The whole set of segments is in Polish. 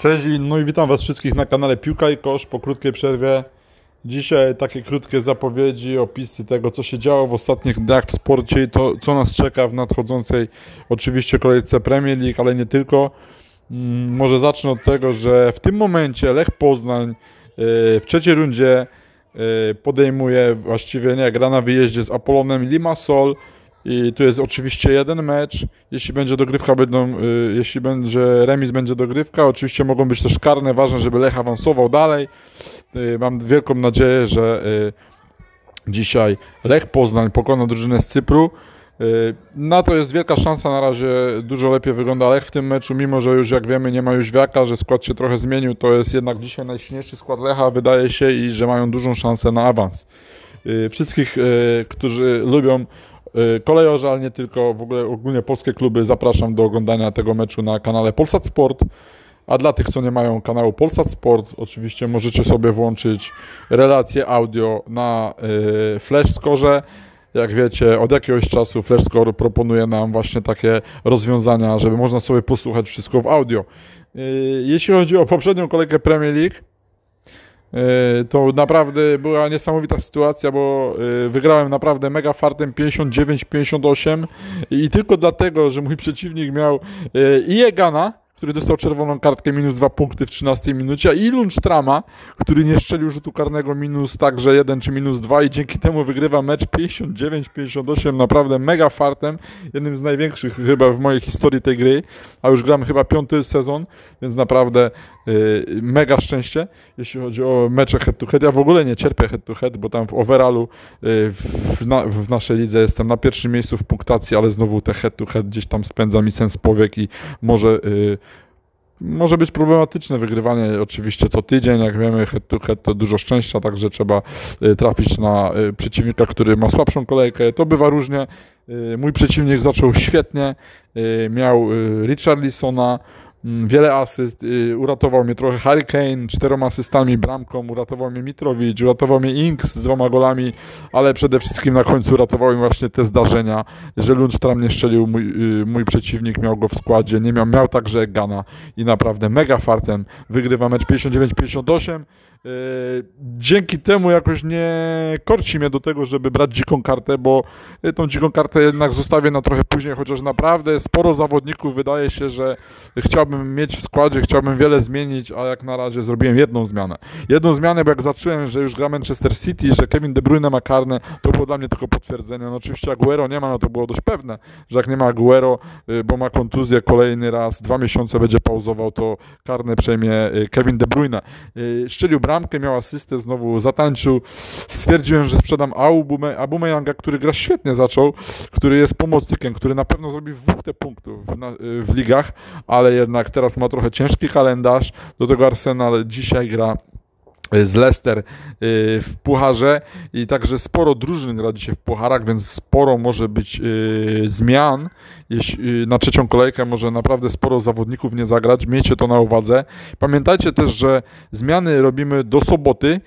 Cześć, no i witam Was wszystkich na kanale Piłka i Kosz po krótkiej przerwie. Dzisiaj takie krótkie zapowiedzi, opisy tego, co się działo w ostatnich dniach w sporcie i to, co nas czeka w nadchodzącej oczywiście kolejce Premier League, ale nie tylko. Mm, może zacznę od tego, że w tym momencie Lech Poznań yy, w trzeciej rundzie yy, podejmuje, właściwie nie, gra na wyjeździe z Apolonem Limassol. I tu jest oczywiście jeden mecz. Jeśli będzie dogrywka, będą, y, jeśli będzie remis, będzie dogrywka. Oczywiście mogą być też karne. Ważne, żeby Lech awansował dalej. Y, mam wielką nadzieję, że y, dzisiaj Lech Poznań pokona drużynę z Cypru. Na to jest wielka szansa, na razie dużo lepiej wygląda Lech w tym meczu, mimo że już jak wiemy nie ma już wiaka, że skład się trochę zmienił, to jest jednak dzisiaj najsilniejszy skład Lecha, wydaje się, i że mają dużą szansę na awans. Wszystkich, którzy lubią kolejorze, ale nie tylko, w ogóle ogólnie polskie kluby, zapraszam do oglądania tego meczu na kanale Polsat Sport. A dla tych, co nie mają kanału Polsat Sport, oczywiście możecie sobie włączyć relację audio na y, Flash Score. Jak wiecie, od jakiegoś czasu Flash Score proponuje nam właśnie takie rozwiązania, żeby można sobie posłuchać wszystko w audio. Y, Jeśli chodzi o poprzednią kolejkę Premier League, y, to naprawdę była niesamowita sytuacja, bo y, wygrałem naprawdę mega fartem 59-58 i tylko dlatego, że mój przeciwnik miał y, i Egana, który dostał czerwoną kartkę minus 2 punkty w 13 minucie, i Lundstrama, który nie strzelił rzutu karnego minus także 1 czy minus 2 i dzięki temu wygrywa mecz 59-58, naprawdę mega fartem, jednym z największych chyba w mojej historii tej gry, a już gram chyba piąty sezon, więc naprawdę mega szczęście, jeśli chodzi o mecze head to head. Ja w ogóle nie cierpię head to head, bo tam w overallu y, w, na, w naszej lidze jestem na pierwszym miejscu w punktacji, ale znowu te head to head gdzieś tam spędza mi sens powiek i może y, może być problematyczne wygrywanie oczywiście co tydzień, jak wiemy head to head to dużo szczęścia, także trzeba y, trafić na y, przeciwnika, który ma słabszą kolejkę. To bywa różnie. Y, Mój przeciwnik zaczął świetnie, y, miał y, Richarlisona, wiele asyst, y, uratował mnie trochę Harry Kane, czteroma asystami, bramką, uratował mnie Mitrowicz, uratował mnie Inks z dwoma golami, ale przede wszystkim na końcu uratowały mnie właśnie te zdarzenia, że Lundstram nie strzelił, mój, y, mój przeciwnik miał go w składzie, nie miał, miał także Gana i naprawdę mega fartem wygrywa mecz 59-58. Yy, Dzięki temu jakoś nie korci mnie do tego, żeby brać dziką kartę, bo y, tą dziką kartę jednak zostawię na trochę później, chociaż naprawdę sporo zawodników wydaje się, że chciałbym mieć w składzie, chciałbym wiele zmienić, a jak na razie zrobiłem jedną zmianę. Jedną zmianę, bo jak zacząłem, że już gra Manchester City, że Kevin De Bruyne ma karne, to było dla mnie tylko potwierdzenie. No oczywiście Aguero nie ma, no to było dość pewne, że jak nie ma Aguero, y, bo ma kontuzję kolejny raz, dwa miesiące będzie pauzował, to karne przejmie Kevin De Bruyne. Szczelił bramkę, miał asystę, znowu zatańczył. Stwierdziłem, że sprzedam Aubume- Abumeyanga, który gra świetnie zaczął, który jest pomocnikiem, który na pewno zrobi WT punktów w, w ligach, ale jednak teraz ma trochę ciężki kalendarz. Do tego Arsenal dzisiaj gra z Leicester y, w pucharze i także sporo drużyn gra dzisiaj w pucharach, więc sporo może być y, zmian. Jeśli, y, na trzecią kolejkę może naprawdę sporo zawodników nie zagrać. Miejcie to na uwadze. Pamiętajcie też, że zmiany robimy do soboty,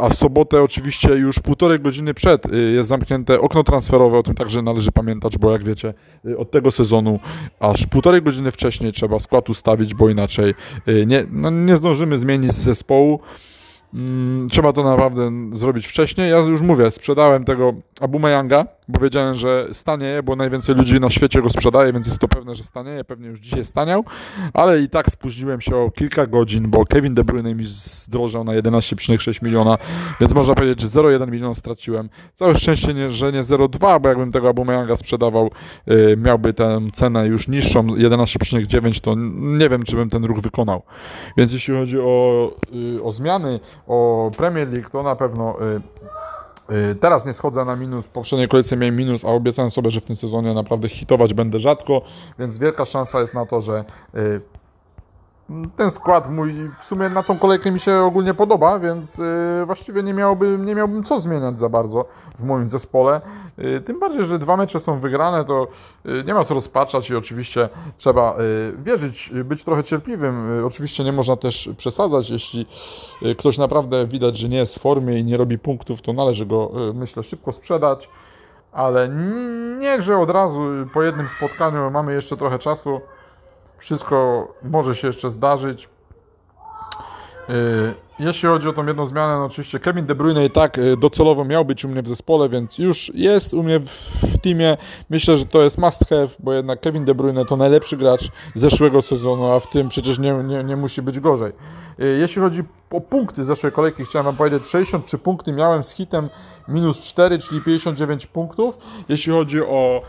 a w sobotę oczywiście już półtorej godziny przed jest zamknięte okno transferowe. O tym także należy pamiętać, bo jak wiecie, od tego sezonu aż półtorej godziny wcześniej trzeba skład ustawić, bo inaczej nie, no nie zdążymy zmienić zespołu. Mm, Trzeba to naprawdę zrobić wcześniej. Ja już mówię, sprzedałem tego Abumeyanga, bo wiedziałem, że stanieje, bo najwięcej ludzi na świecie go sprzedaje, więc jest to pewne, że stanieje. Pewnie już dzisiaj staniał, ale i tak spóźniłem się o kilka godzin, bo Kevin De Bruyne mi zdrożał na 11,6 miliona, więc można powiedzieć, że 0,1 miliona straciłem. Całe szczęście, nie, że nie 0,2, bo jakbym tego Abumeyanga sprzedawał, yy, miałby tę cenę już niższą, 11,9, to nie wiem, czy bym ten ruch wykonał. Więc jeśli chodzi o, y, o zmiany, o Premier League, to na pewno y, y, teraz nie schodzę na minus. W poprzedniej kolejce miałem minus, a obiecałem sobie, że w tym sezonie naprawdę hitować będę rzadko, więc wielka szansa jest na to, że y, ten skład mój w sumie na tą kolejkę mi się ogólnie podoba, więc y, właściwie nie miałbym, nie miałbym co zmieniać za bardzo w moim zespole. Y, tym bardziej, że dwa mecze są wygrane, to y, nie ma co rozpaczać i oczywiście trzeba wierzyć, być trochę cierpliwym. Oczywiście nie można też przesadzać, jeśli ktoś naprawdę widać, że nie jest w formie i nie robi punktów, to należy go, myślę, szybko sprzedać. Ale n- nie, że od razu po jednym spotkaniu mamy jeszcze trochę czasu. Wszystko może się jeszcze zdarzyć. Y, jeśli chodzi o tą jedną zmianę, no oczywiście Kevin De Bruyne i tak y, docelowo miał być u mnie w zespole, więc już jest u mnie w, teamie. Myślę, że to jest must have, bo jednak Kevin De Bruyne to najlepszy gracz zeszłego sezonu, a w tym przecież nie, nie, nie musi być gorzej. Y, jeśli chodzi o punkty z zeszłej kolejki, chciałem Wam powiedzieć, 63 punkty miałem z hitem minus 4, czyli 59 punktów. Jeśli chodzi o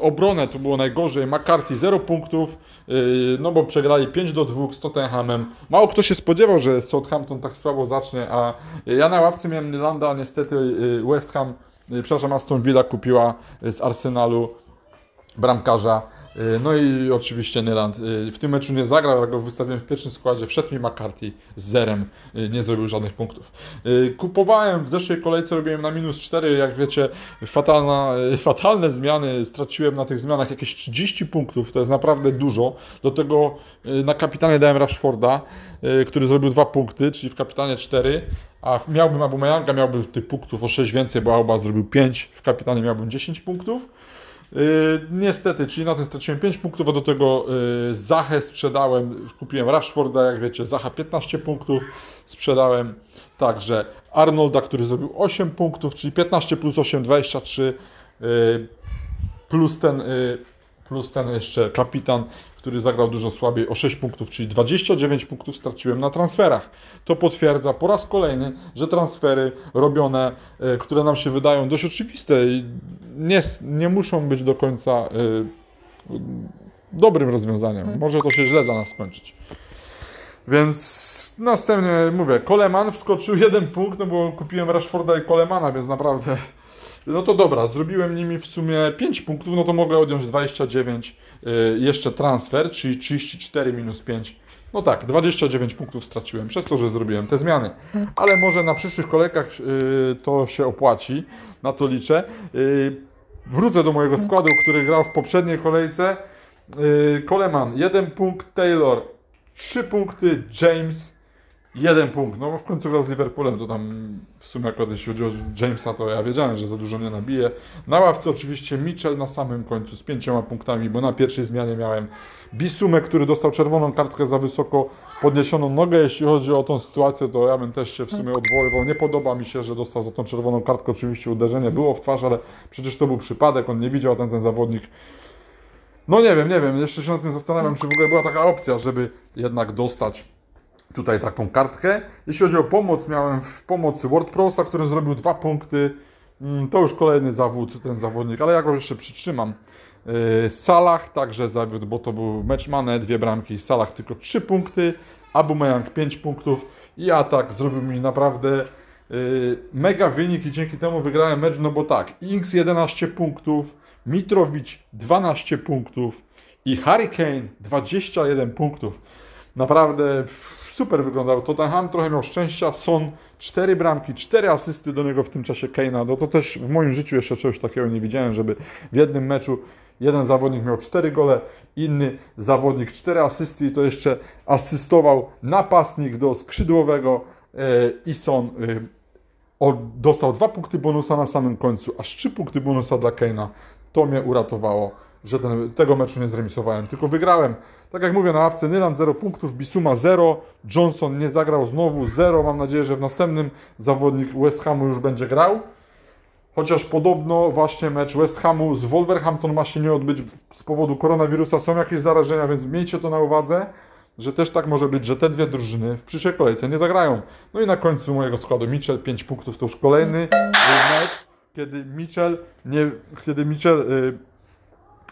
obronę, to było najgorzej. McCarthy 0 punktów, Yy, no bo przegrali 5 do 2 z Tottenhamem. Mało kto się spodziewał, że Southampton tak słabo zacznie, a ja na ławce miałem Nylanda, a niestety yy, West Ham, przepraszam, Aston Villa kupiła z Arsenalu bramkarza Y, no i oczywiście Nyland y, w tym meczu nie zagrał, jak go wystawiłem w pierwszym składzie. Wszedł mi McCarthy z zerem, y, nie zrobił żadnych punktów. Kupowałem w zeszłej kolejce, robiłem na minus 4, jak wiecie, fatalna, fatalne zmiany. Straciłem na tych zmianach jakieś 30 punktów, to jest naprawdę dużo. Do tego na kapitanie dałem Rashforda, który zrobił 2 punkty, czyli w kapitanie 4. A miałbym Abumeyanga, miałbym tych punktów o 6 więcej, bo Alba zrobił 5, w kapitanie miałbym 10 punktów. Yy, niestety, czyli na tym straciłem 5 punktów, a do tego yy, Zachę sprzedałem, kupiłem Rashforda, jak wiecie, Zacha 15 punktów, sprzedałem także Arnolda, który zrobił 8 punktów, czyli 15 plus 8, 23, yy, plus ten, plus ten jeszcze kapitan, który zagrał dużo słabiej o 6 punktów, czyli 29 punktów straciłem na transferach. To potwierdza po raz kolejny, że transfery robione, e, które nam się wydają dość oczywiste, nie, nie muszą być do końca e, dobrym rozwiązaniem. Może to się źle dla nas skończyć. Więc następnie mówię, Koleman wskoczył jeden punkt, no bo kupiłem Rashforda i Kolemana, więc naprawdę no to dobra, zrobiłem nimi w sumie 5 punktów, no to mogę odjąć 29, yy, jeszcze transfer, czyli 34 minus 5. No tak, 29 punktów straciłem przez to, że zrobiłem te zmiany. Ale może na przyszłych kolejkach yy, to się opłaci, na to liczę. Yy, wrócę do mojego składu, który grał w poprzedniej kolejce. Yy, Coleman, 1 punkt, Taylor, 3 punkty, James, jeden punkt. No w końcu grał z Liverpoolem, to tam w sumie akurat jeśli chodzi o Jamesa, to ja wiedziałem, że za dużo nie nabije. Na ławce oczywiście Mitchell na samym końcu z pięcioma punktami, bo na pierwszej zmianie miałem Bisumę, który dostał czerwoną kartkę za wysoko podniesioną nogę. Jeśli chodzi o tą sytuację, to ja bym też się w sumie odwoływał. Nie podoba mi się, że dostał za tą czerwoną kartkę oczywiście uderzenie. Było w twarz, ale przecież to był przypadek, on nie widział ten, ten zawodnik. No nie wiem, nie wiem, jeszcze się nad tym zastanawiam, czy w ogóle była taka opcja, żeby jednak dostać tutaj taką kartkę. Jeśli chodzi o pomoc, miałem w pomocy WordProsa, który zrobił dwa punkty. Mm, to już kolejny zawód, ten zawodnik, ale ja go jeszcze przytrzymam. Yy, Salah także zawiódł, bo to był mecz Mane, dwie bramki. Salah tylko trzy punkty, Abumeyang pięć punktów i atak zrobił mi naprawdę yy, mega wynik i dzięki temu wygrałem mecz, no bo tak, Inks 11 punktów, Mitrowicz 12 punktów i Hurricane 21 punktów. Naprawdę super wyglądał. Tottenham trochę miał szczęścia. Son, cztery bramki, cztery asysty do niego w tym czasie Keina. No to też w moim życiu jeszcze czegoś takiego nie widziałem, żeby w jednym meczu jeden zawodnik miał cztery gole, inny zawodnik cztery asysty i to jeszcze asystował napastnik do skrzydłowego e, i Son e, dostał dwa punkty bonusa na samym końcu, aż trzy punkty bonusa dla Keina. To mnie uratowało że ten, tego meczu nie zremisowałem, tylko wygrałem. Tak jak mówię, na ławce Nyland 0 punktów, Bisuma 0, Johnson nie zagrał znowu 0. Mam nadzieję, że w następnym zawodnik West Hamu już będzie grał. Chociaż podobno właśnie mecz West Hamu z Wolverhampton ma się nie odbyć z powodu koronawirusa. Są jakieś zarażenia, więc miejcie to na uwadze, że też tak może być, że te dwie drużyny w przyszłej kolejce nie zagrają. No i na końcu mojego składu Mitchell 5 punktów to już kolejny mecz, kiedy Mitchell, nie, kiedy Mitchell yy,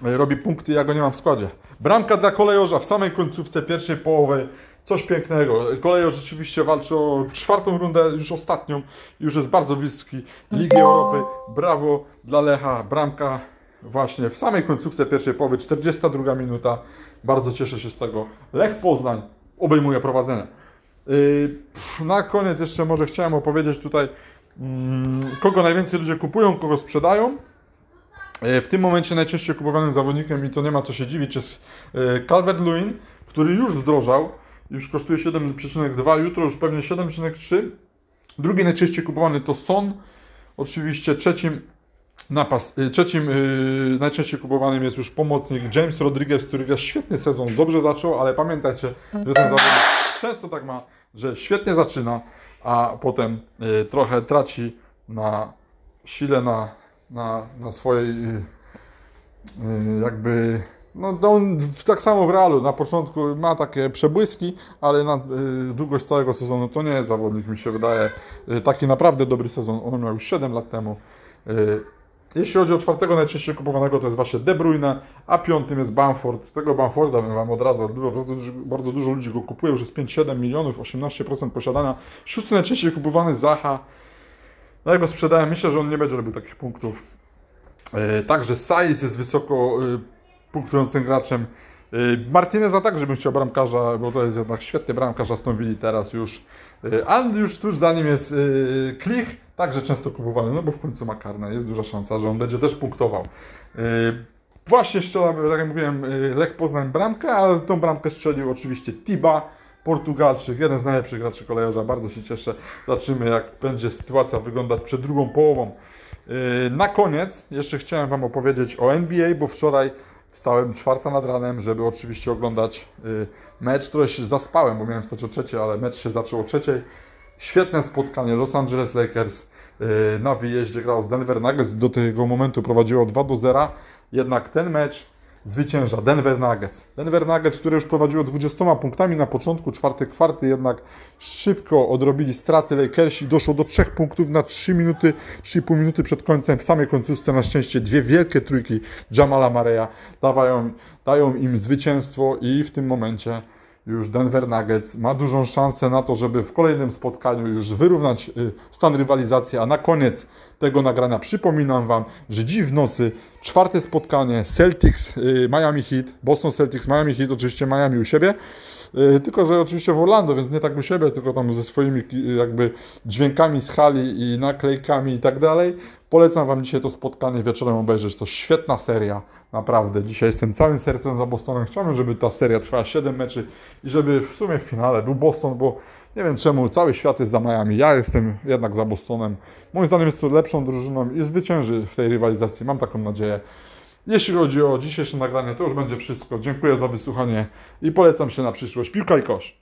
robi punkty, ja go nie mam w składzie. Bramka dla kolejorza w samej końcówce pierwszej połowy. Coś pięknego. Kolejorz rzeczywiście walczy o czwartą rundę, już ostatnią. Już jest bardzo bliski Ligi Europy. Brawo dla Lecha. Bramka właśnie w samej końcówce pierwszej połowy, 42 minuta. Bardzo cieszę się z tego. Lech Poznań obejmuje prowadzenie. Yy, na koniec jeszcze może chciałem opowiedzieć tutaj, mm, kogo najwięcej ludzie kupują, kogo sprzedają. E, w tym momencie najczęściej kupowanym zawodnikiem, i to nie ma co się dziwić, jest e, Calvert-Lewin, który już zdrożał, już kosztuje 7,2, jutro już pewnie 7,3. Drugi najczęściej kupowany to Son, oczywiście trzecim napas, e, trzecim najczęściej kupowanym jest już pomocnik James Rodriguez, który gra świetny sezon, dobrze zaczął, ale pamiętajcie, że ten zawodnik często tak ma, że świetnie zaczyna, a potem trochę traci na sile, na, na, na swojej y, y, jakby no, no, on tak samo w Realu, na początku ma takie przebłyski, ale na y, długość całego sezonu to nie jest zawodnik, mi się wydaje, taki naprawdę dobry sezon. On miał już 7 lat temu. Jeśli chodzi o czwartego najczęściej kupowanego, to jest właśnie De Bruyne, a piątym jest Bamford. Tego Bamforda bym Wam od razu, bardzo, bardzo dużo ludzi go kupuje, już jest 5-7 milionów, 18% posiadania. Szósty najczęściej kupowany Zaha. No ja go sprzedałem, myślę, że on nie będzie robił takich punktów. E, Także Saiz jest wysoko e, punktującym graczem. E, Martineza także bym chciał bramkarza, bo to jest jednak świetny bramkarz Aston teraz już. A już tuż za nim jest Klich, także często kupowany, no bo w końcu ma karne. Jest duża szansa, że on będzie też punktował. Właśnie strzelał, tak jak mówiłem, Lech Poznań bramkę, ale tą bramkę strzelił oczywiście Tiba, Portugalczyk, jeden z najlepszych graczy kolejorza. Bardzo się cieszę. Zobaczymy, jak będzie sytuacja wyglądać przed drugą połową. Yy, Na koniec jeszcze chciałem Wam opowiedzieć o NBA, bo wczoraj wstałem czwarta nad ranem, żeby oczywiście oglądać yy, mecz, który się zaspałem, bo miałem stać o trzeciej, ale mecz się zaczął o trzeciej. Świetne spotkanie Los Angeles Lakers yy, na wyjeździe grał z Denver Nuggets. Do tego momentu prowadziło 2 do 0. Jednak ten mecz zwycięża Denver Nuggets. Denver Nuggets, które już prowadziło 20 punktami na początku, czwarty kwarty, jednak szybko odrobili straty Lakersi. Doszło do 3 punktów na 3 minuty, 3,5 minuty przed końcem. W samej końcówce na szczęście dwie wielkie trójki Jamala Mareya dawają, dają im zwycięstwo i w tym momencie już Denver Nuggets ma dużą szansę na to, żeby w kolejnym spotkaniu już wyrównać y, stan rywalizacji, a na koniec tego nagrania przypominam Wam, że dziś w nocy czwarte spotkanie Celtics y, Miami Heat, Boston Celtics Miami Heat, oczywiście Miami u siebie, tylko że oczywiście w Orlando, więc nie tak u siebie, tylko tam ze swoimi ki- jakby dźwiękami z hali i naklejkami i tak dalej. Polecam Wam dzisiaj to spotkanie wieczorem obejrzeć. To świetna seria, naprawdę. Dzisiaj jestem całym sercem za Bostonem. Chciałbym, żeby ta seria trwała 7 meczy i żeby w sumie w finale był Boston, bo nie wiem czemu cały świat jest za Miami. Ja jestem jednak za Bostonem. Moim zdaniem jest to lepszą drużyną i zwycięży w tej rywalizacji. Mam taką nadzieję. Jeśli chodzi o dzisiejsze nagranie, to już będzie wszystko. Dziękuję za wysłuchanie i polecam się na przyszłość. Piłka i kosz.